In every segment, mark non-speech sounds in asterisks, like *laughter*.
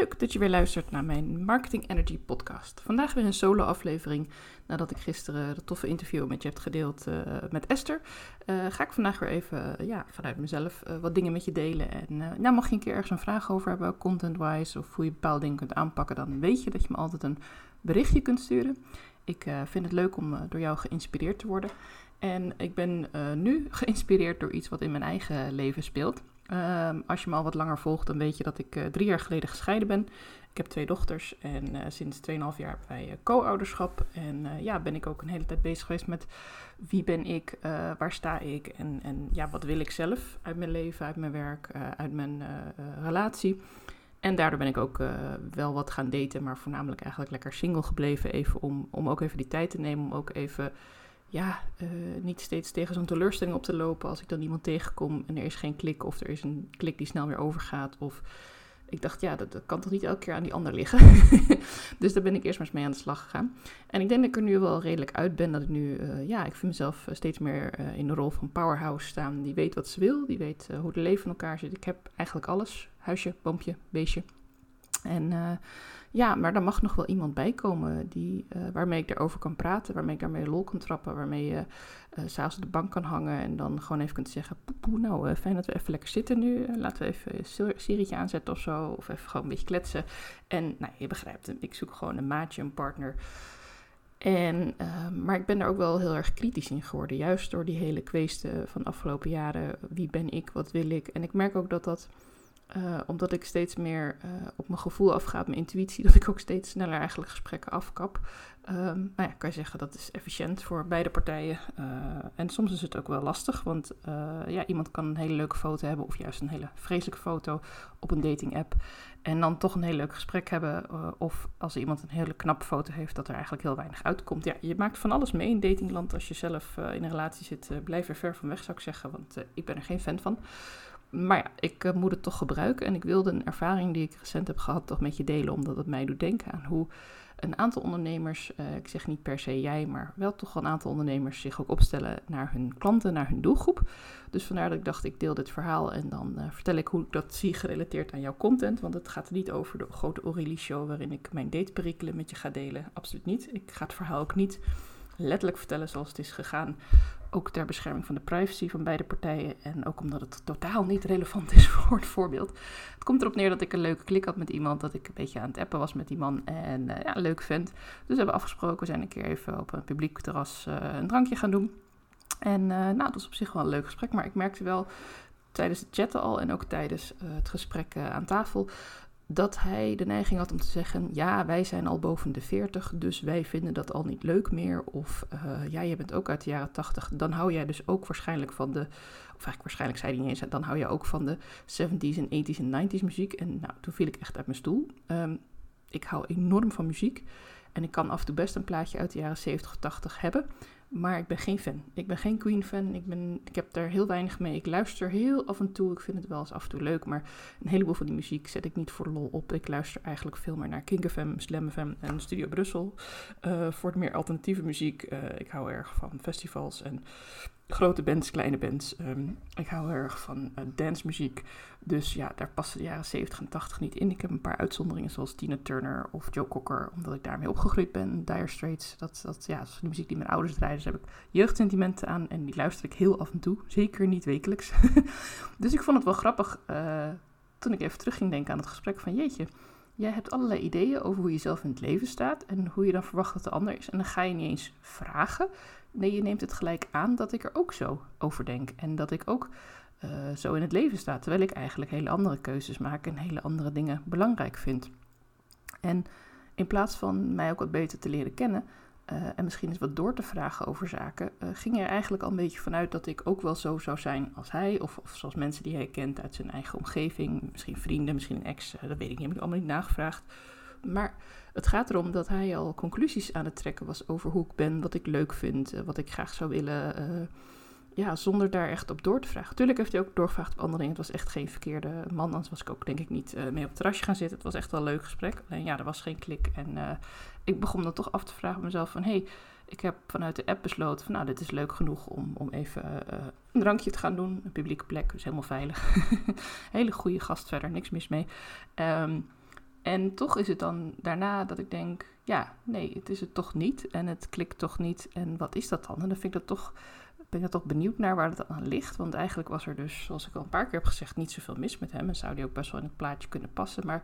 leuk dat je weer luistert naar mijn Marketing Energy podcast. Vandaag weer een solo aflevering nadat ik gisteren de toffe interview met je heb gedeeld uh, met Esther. Uh, ga ik vandaag weer even ja, vanuit mezelf wat dingen met je delen. En nou, mocht je een keer ergens een vraag over hebben, content-wise, of hoe je bepaalde dingen kunt aanpakken, dan weet je dat je me altijd een berichtje kunt sturen. Ik vind het leuk om door jou geïnspireerd te worden. En ik ben nu *laughs* geïnspireerd door iets wat in mijn eigen leven speelt. Ehm, als je me al wat langer volgt, dan weet je dat ik uh, drie jaar geleden gescheiden ben. Ik heb twee dochters en uh, sinds 2,5 jaar hebben wij uh, co-ouderschap. En ja, ben ik ook een hele tijd bezig geweest met wie ben ik, waar sta ik en, en ja, wat wil ik zelf uit mijn leven, uit mijn werk, uit mijn relatie. En daardoor ben ik ook wel wat gaan daten, maar voornamelijk eigenlijk lekker single gebleven. Even om, om ook even die tijd te nemen, om ook even ja, uh, niet steeds tegen zo'n teleurstelling op te lopen als ik dan iemand tegenkom en er is geen klik of er is een klik die snel weer overgaat. Of ik dacht, ja, dat, kan toch niet elke keer aan die ander liggen. *laughs* dus daar ben ik eerst maar eens mee aan de slag gegaan. En ik denk dat ik er nu wel redelijk uit ben. Dat ik nu, uh, ja, ik vind mezelf steeds meer in de rol van powerhouse staan. Die weet wat ze wil, die weet hoe het leven in elkaar zit. Ik heb eigenlijk alles. Huisje, boompje, beestje. En ja, maar daar mag nog wel iemand bij komen die, uh, waarmee ik erover kan praten, waarmee ik daarmee lol kan trappen, waarmee je uh, s'avonds op de bank kan hangen en dan gewoon even kunt zeggen, poepoe, nou fijn dat we even lekker zitten nu, laten we even een serietje aanzetten of zo, of even gewoon een beetje kletsen. En nou, je begrijpt hem, ik zoek gewoon een maatje, een partner. En, maar ik ben er ook wel heel erg kritisch in geworden, juist door die hele kweesten van de afgelopen jaren. Wie ben ik, wat wil ik? En ik merk ook dat dat uh, omdat ik steeds meer uh, op mijn gevoel afga, mijn intuïtie, *laughs* dat ik ook steeds sneller eigenlijk gesprekken afkap. Um, nou ja, kan je zeggen dat is efficiënt voor beide partijen. Uh, en soms is het ook wel lastig, want ja, iemand kan een hele leuke foto hebben of juist een hele vreselijke foto op een dating app. En dan toch een heel leuk gesprek hebben. of als iemand een hele knappe foto heeft, dat er eigenlijk heel weinig uitkomt. Ja, je maakt van alles mee in datingland. Als je zelf in een relatie zit, blijf er ver van weg zou ik zeggen, want ik ben er geen fan van maar ja, ik uh, moet het toch gebruiken. En ik wilde een ervaring die ik recent heb gehad toch met je delen. Omdat het mij doet denken aan hoe een aantal ondernemers, uh, ik zeg niet per se jij, maar wel toch een aantal ondernemers zich ook opstellen naar hun klanten, naar hun doelgroep. Dus vandaar dat ik dacht, ik deel dit verhaal en dan uh, vertel ik hoe ik dat zie gerelateerd aan jouw content. Want het gaat niet over de grote Aurélie show waarin ik mijn dateperikelen met je ga delen. Absoluut niet. Ik ga het verhaal ook niet letterlijk vertellen zoals het is gegaan. Ook ter bescherming van de privacy van beide partijen. En ook omdat het totaal niet relevant is *laughs* voor het voorbeeld. Het komt erop neer dat ik een leuke klik had met iemand. Dat ik een beetje aan het appen was met die man. En uh, ja, leuk vent. Dus we hebben afgesproken. We zijn een keer even op een publiek terras uh, een drankje gaan doen. En uh, nou, dat was op zich wel een leuk gesprek. Maar ik merkte wel tijdens het chatten al en ook tijdens het gesprek aan tafel dat hij de neiging had om te zeggen: Ja, wij zijn al boven de 40, dus wij vinden dat al niet leuk meer. Of uh, ja, je bent ook uit de jaren 80, dan hou jij dus ook waarschijnlijk van de. Of eigenlijk waarschijnlijk zei hij niet eens, dan hou je ook van de 70s en 80s en 90s muziek. En nou, toen viel ik echt uit mijn stoel. Um, ik hou enorm van muziek. En ik kan af en toe best een plaatje uit de jaren 70 of 80 hebben. Maar ik ben geen fan. Ik ben geen Queen-fan. Ik, ben, ik heb daar heel weinig mee. Ik luister heel af en toe. Ik vind het wel eens af en toe leuk. Maar een heleboel van die muziek zet ik niet voor lol op. Ik luister eigenlijk veel meer naar King FM, Slam FM en Studio Brussel. Uh, voor de meer alternatieve muziek. Uh, ik hou erg van festivals en grote bands, kleine bands. Um, ik hou erg van uh, dancemuziek. Dus ja, daar passen de jaren 70 en 80 niet in. Ik heb een paar uitzonderingen zoals Tina Turner of Joe Cocker, omdat ik daarmee opgegroeid ben. Dire Straits, dat, dat, ja, is de muziek die mijn ouders draaien. Dus heb ik jeugdsentimenten aan en die luister ik heel af en toe. Zeker niet wekelijks. *laughs* dus ik vond het wel grappig uh, toen ik even terug ging denken aan het gesprek van jeetje. Jij hebt allerlei ideeën over hoe je zelf in het leven staat en hoe je dan verwacht dat de ander is. En dan ga je niet eens vragen. Nee, je neemt het gelijk aan dat ik er ook zo over denk. En dat ik ook uh, zo in het leven sta. Terwijl ik eigenlijk hele andere keuzes maak en hele andere dingen belangrijk vind. En in plaats van mij ook wat beter te leren kennen. Uh, en misschien eens wat door te vragen over zaken, uh, ging er eigenlijk al een beetje vanuit dat ik ook wel zo zou zijn als hij, of, of zoals mensen die hij kent uit zijn eigen omgeving, misschien vrienden, misschien een ex, dat weet ik niet, heb ik allemaal niet nagevraagd. Maar het gaat erom dat hij al conclusies aan het trekken was over hoe ik ben, wat ik leuk vind, wat ik graag zou willen. Ja, zonder daar echt op door te vragen. Tuurlijk heeft hij ook doorgevraagd op andere dingen. Het was echt geen verkeerde man. Anders was ik ook denk ik niet uh, mee op het terrasje gaan zitten. Het was echt wel een leuk gesprek. Alleen ja, er was geen klik. En ik begon dan toch af te vragen mezelf van... Hey, ik heb vanuit de app besloten van nou, dit is leuk genoeg om, om even een drankje te gaan doen. Een publieke plek, dus helemaal veilig. *laughs* Hele goede gast verder, niks mis mee. Um, En toch is het dan daarna dat ik denk, ja, nee, het is het toch niet. En het klikt toch niet. En wat is dat dan? En dan vind ik dat toch, ben ik toch benieuwd naar waar het aan ligt. Want eigenlijk was er dus, zoals ik al een paar keer heb gezegd, niet zoveel mis met hem. En zou die ook best wel in het plaatje kunnen passen. Maar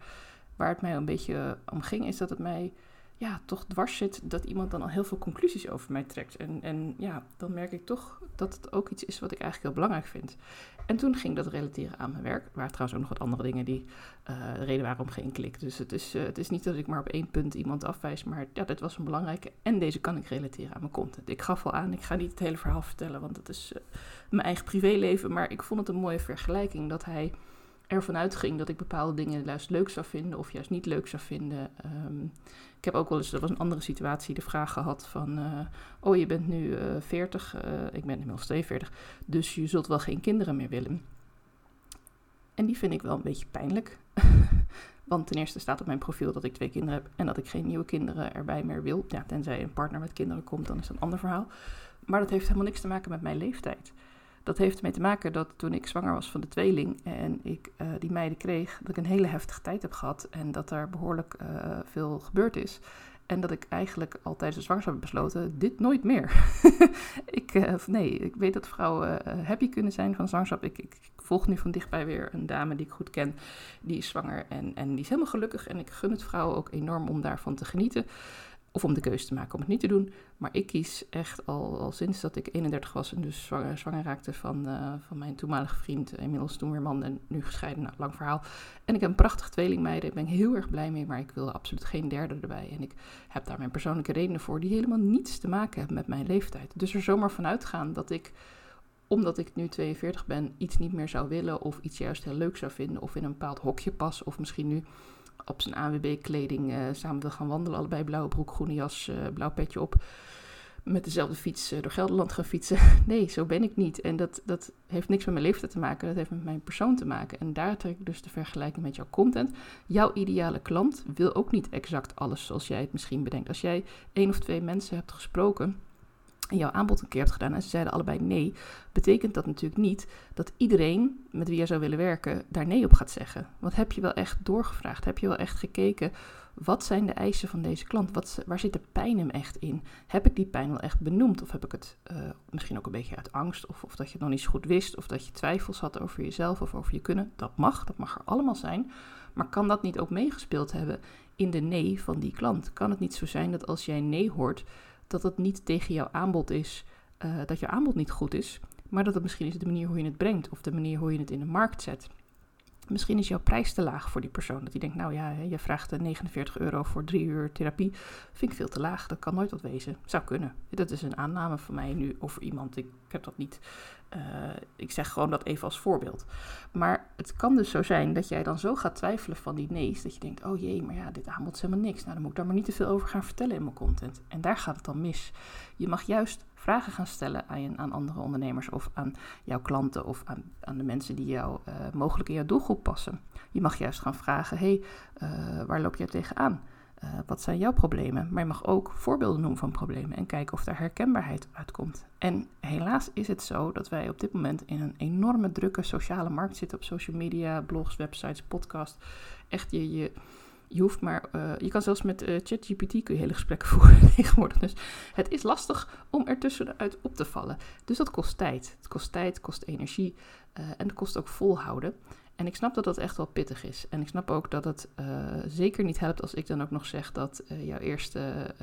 waar het mij een beetje om ging, is dat het mij ja, toch dwars zit dat iemand dan al heel veel conclusies over mij trekt. En, en ja, dan merk ik toch dat het ook iets is wat ik eigenlijk heel belangrijk vind. En toen ging dat relateren aan mijn werk. Er waren trouwens ook nog wat andere dingen die uh, reden waarom geen klik. Dus het is, uh, het is niet dat ik maar op één punt iemand afwijs, maar ja, dit was een belangrijke. En deze kan ik relateren aan mijn content. Ik gaf al aan, ik ga niet het hele verhaal vertellen, want dat is uh, mijn eigen privéleven. Maar ik vond het een mooie vergelijking dat hij ervan uitging dat ik bepaalde dingen juist leuk zou vinden of juist niet leuk zou vinden. Um, ik heb ook wel eens, dat was een andere situatie, de vraag gehad van, uh, oh je bent nu uh, 40, uh, ik ben inmiddels 42, dus je zult wel geen kinderen meer willen. En die vind ik wel een beetje pijnlijk. *laughs* Want ten eerste staat op mijn profiel dat ik twee kinderen heb en dat ik geen nieuwe kinderen erbij meer wil. Ja, tenzij een partner met kinderen komt, dan is dat een ander verhaal. Maar dat heeft helemaal niks te maken met mijn leeftijd. Dat heeft ermee te maken dat toen ik zwanger was van de tweeling en ik uh, die meiden kreeg, dat ik een hele heftige tijd heb gehad en dat er behoorlijk uh, veel gebeurd is. En dat ik eigenlijk al tijdens de zwangerschap heb besloten, dit nooit meer. *laughs* ik, uh, nee, ik weet dat vrouwen happy kunnen zijn van zwangerschap. Ik, ik, ik, volg nu van dichtbij weer een dame die ik goed ken, die is zwanger en, en die is helemaal gelukkig. En ik gun het vrouwen ook enorm om daarvan te genieten. Of om de keuze te maken om het niet te doen. Maar ik kies echt al, al sinds dat ik 31 was en dus zwanger, raakte van, uh, van mijn toenmalige vriend. Inmiddels toen weer man en nu gescheiden. Nou, lang verhaal. En ik heb een prachtige tweelingmeiden. Daar ben ik heel erg blij mee. Maar ik wil absoluut geen derde erbij. En ik heb daar mijn persoonlijke redenen voor. Die helemaal niets te maken hebben met mijn leeftijd. Dus er zomaar vanuit gaan dat ik omdat ik nu 42 ben, iets niet meer zou willen of iets juist heel leuk zou vinden of in een bepaald hokje pas of misschien nu op zijn AWB-kleding uh, samen wil gaan wandelen. Allebei blauwe broek, groene jas, uh, blauw petje op. Met dezelfde fiets uh, door Gelderland gaan fietsen. *laughs* nee, zo ben ik niet. En dat, dat heeft niks met mijn leeftijd te maken. Dat heeft met mijn persoon te maken. En daar trek ik dus de vergelijking met jouw content. Jouw ideale klant wil ook niet exact alles zoals jij het misschien bedenkt. Als jij één of twee mensen hebt gesproken en jouw aanbod een keer hebt gedaan en ze zeiden allebei nee, betekent dat natuurlijk niet dat iedereen met wie jij zou willen werken daar nee op gaat zeggen. Want heb je wel echt doorgevraagd? Heb je wel echt gekeken? Wat zijn de eisen van deze klant? Wat, waar zit de pijn hem echt in? Heb ik die pijn wel echt benoemd? Of heb ik het uh, misschien ook een beetje uit angst? Of, of dat je het nog niet zo goed wist? Of dat je twijfels had over jezelf of over je kunnen? Dat mag, dat mag er allemaal zijn. Maar kan dat niet ook meegespeeld hebben in de nee van die klant? Kan het niet zo zijn dat als jij nee hoort dat het niet tegen jouw aanbod is, uh, dat jouw aanbod niet goed is, maar dat het misschien is de manier hoe je het brengt of de manier hoe je het in de markt zet. Misschien is jouw prijs te laag voor die persoon. Dat die denkt, nou ja, je vraagt 49 euro voor drie uur therapie. Vind ik veel te laag. Dat kan nooit wat wezen. Zou kunnen. Dat is een aanname van mij nu over iemand. Ik heb dat niet. Uh, ik zeg gewoon dat even als voorbeeld. Maar het kan dus zo zijn dat jij dan zo gaat twijfelen van die nee's. Dat je denkt, oh jee, maar ja, dit aanbod is helemaal niks. Nou, dan moet ik daar maar niet te veel over gaan vertellen in mijn content. En daar gaat het dan mis. Je mag juist vragen gaan stellen aan, aan andere ondernemers of aan jouw klanten of aan, aan de mensen die jou uh, mogelijk in jouw doelgroep passen. Je mag juist gaan vragen: hey, uh, waar loop jij tegenaan? Uh, wat zijn jouw problemen? Maar je mag ook voorbeelden noemen van problemen en kijken of daar herkenbaarheid uitkomt. En helaas is het zo dat wij op dit moment in een enorme drukke sociale markt zitten op social media, blogs, websites, podcasts. Echt je. je je hoeft maar, uh, je kan zelfs met uh, ChatGPT kun je hele gesprekken *laughs* voeren tegenwoordig. Dus het is lastig om er tussenuit op te vallen. Dus dat kost tijd. Het kost tijd, kost energie en het kost ook volhouden. En ik snap dat dat echt wel pittig is. En ik snap ook dat het zeker niet helpt als ik dan ook nog zeg dat jouw eerste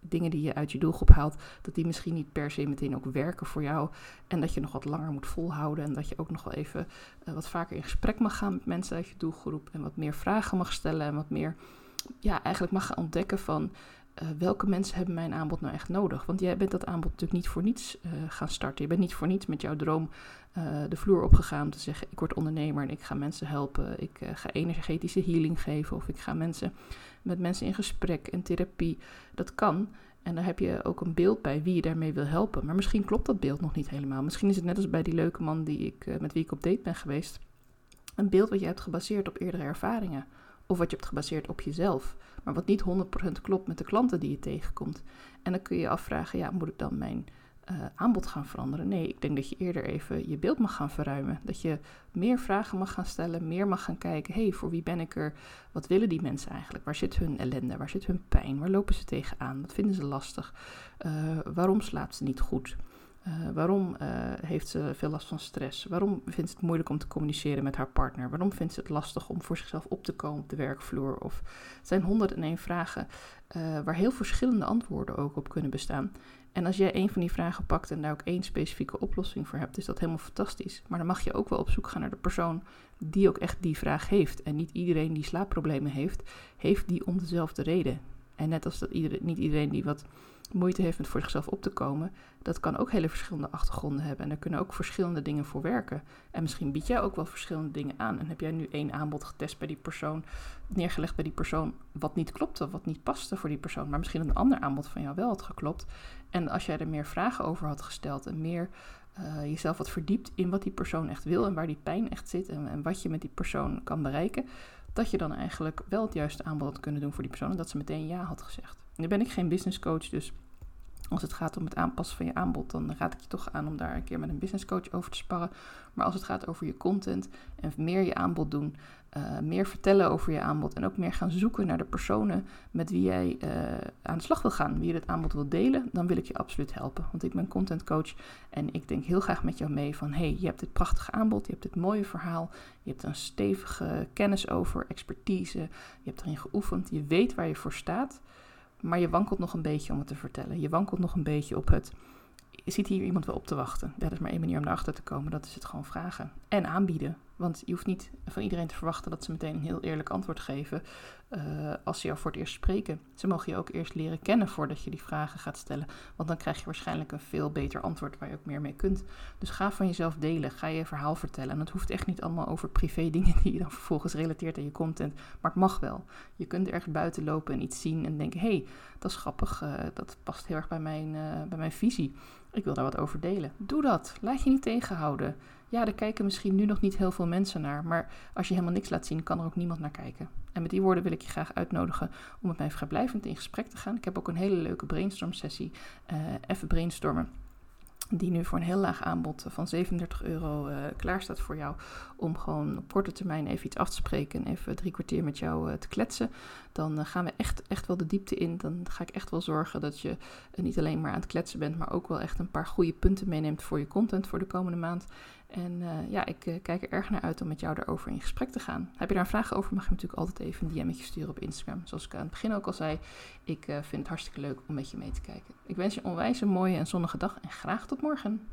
dingen die je uit je doelgroep haalt, dat die misschien niet per se meteen ook werken voor jou. En dat je nog wat langer moet volhouden. En dat je ook nog wel even wat vaker in gesprek mag gaan met mensen uit je doelgroep. En wat meer vragen mag stellen. En wat meer, ja, eigenlijk mag gaan ontdekken van uh, welke mensen hebben mijn aanbod nou echt nodig. Want jij bent dat aanbod natuurlijk niet voor niets uh, gaan starten. Je bent niet voor niets met jouw droom de vloer opgegaan om te zeggen: ik word ondernemer en ik ga mensen helpen. Ik ga energetische healing geven. Of ik ga mensen met mensen in gesprek en therapie. Dat kan. En dan heb je ook een beeld bij wie je daarmee wil helpen. Maar misschien klopt dat beeld nog niet helemaal. Misschien is het net als bij die leuke man die ik, met wie ik op date ben geweest. Een beeld wat je hebt gebaseerd op eerdere ervaringen. Of wat je hebt gebaseerd op jezelf. Maar wat niet 100% klopt met de klanten die je tegenkomt. En dan kun je je afvragen, ja, moet ik dan mijn aanbod gaan veranderen. Nee, ik denk dat je eerder even je beeld mag gaan verruimen. Dat je meer vragen mag gaan stellen, meer mag gaan kijken. hey, voor wie ben ik er? Wat willen die mensen eigenlijk? Waar zit hun ellende? Waar zit hun pijn? Waar lopen ze tegenaan? Wat vinden ze lastig? waarom slaapt ze niet goed? Uh, waarom uh, heeft ze veel last van stress? Waarom vindt ze het moeilijk om te communiceren met haar partner? Waarom vindt ze het lastig om voor zichzelf op te komen op de werkvloer? Of het zijn 101 vragen uh, waar heel verschillende antwoorden ook op kunnen bestaan. En als jij een van die vragen pakt en daar ook één specifieke oplossing voor hebt, is dat helemaal fantastisch. Maar dan mag je ook wel op zoek gaan naar de persoon die ook echt die vraag heeft. En niet iedereen die slaapproblemen heeft, heeft die om dezelfde reden. En net als dat iedereen, niet iedereen die wat moeite heeft met voor zichzelf op te komen, dat kan ook hele verschillende achtergronden hebben. En er kunnen ook verschillende dingen voor werken. En misschien bied jij ook wel verschillende dingen aan. En heb jij nu één aanbod getest bij die persoon, neergelegd bij die persoon, wat niet klopte, wat niet paste voor die persoon, maar misschien een ander aanbod van jou wel had geklopt. En als jij er meer vragen over had gesteld en meer uh, jezelf wat verdiept in wat die persoon echt wil en waar die pijn echt zit en, en wat je met die persoon kan bereiken, dat je dan eigenlijk wel het juiste aanbod had kunnen doen voor die persoon en dat ze meteen ja had gezegd. Nu ben ik geen business coach, dus als het gaat om het aanpassen van je aanbod, dan raad ik je toch aan om daar een keer met een business coach over te sparren. Maar als het gaat over je content en meer je aanbod doen, uh, meer vertellen over je aanbod en ook meer gaan zoeken naar de personen met wie jij uh, aan de slag wil gaan, wie je het aanbod wil delen, dan wil ik je absoluut helpen. Want ik ben content coach en ik denk heel graag met jou mee van hey, je hebt dit prachtige aanbod, je hebt dit mooie verhaal, je hebt een stevige kennis over, expertise, je hebt erin geoefend, je weet waar je voor staat. Maar je wankelt nog een beetje om het te vertellen. Je wankelt nog een beetje op het. Zit hier iemand wel op te wachten? Dat is maar één manier om erachter te komen. Dat is het gewoon vragen. En aanbieden. Want je hoeft niet van iedereen te verwachten dat ze meteen een heel eerlijk antwoord geven uh, als ze jou voor het eerst spreken. Ze mogen je ook eerst leren kennen voordat je die vragen gaat stellen. Want dan krijg je waarschijnlijk een veel beter antwoord waar je ook meer mee kunt. Dus ga van jezelf delen. Ga je verhaal vertellen. En het hoeft echt niet allemaal over privé dingen die je dan vervolgens relateert aan je content. Maar het mag wel. Je kunt er ergens buiten lopen en iets zien en denken: hé, hey, dat is grappig. Uh, dat past heel erg bij mijn, uh, bij mijn visie. Ik wil daar wat over delen. Doe dat. Laat je niet tegenhouden ja, er kijken misschien nu nog niet heel veel mensen naar, maar als je helemaal niks laat zien, kan er ook niemand naar kijken. En met die woorden wil ik je graag uitnodigen om met mij vrijblijvend in gesprek te gaan. Ik heb ook een hele leuke brainstorm sessie, uh, even brainstormen die nu voor een heel laag aanbod van 37 euro uh, klaar staat voor jou. Om gewoon op korte termijn even iets af te spreken en even drie kwartier met jou uh, te kletsen. Dan gaan we echt, echt wel de diepte in. Dan ga ik echt wel zorgen dat je niet alleen maar aan het kletsen bent, maar ook wel echt een paar goede punten meeneemt voor je content voor de komende maand. En uh, ja, ik uh, kijk er erg naar uit om met jou daarover in gesprek te gaan. Heb je daar vraag over, mag je natuurlijk altijd even een DM'tje sturen op Instagram. Zoals ik aan het begin ook al zei, ik uh, vind het hartstikke leuk om met je mee te kijken. Ik wens je onwijs een mooie en zonnige dag en graag tot morgen.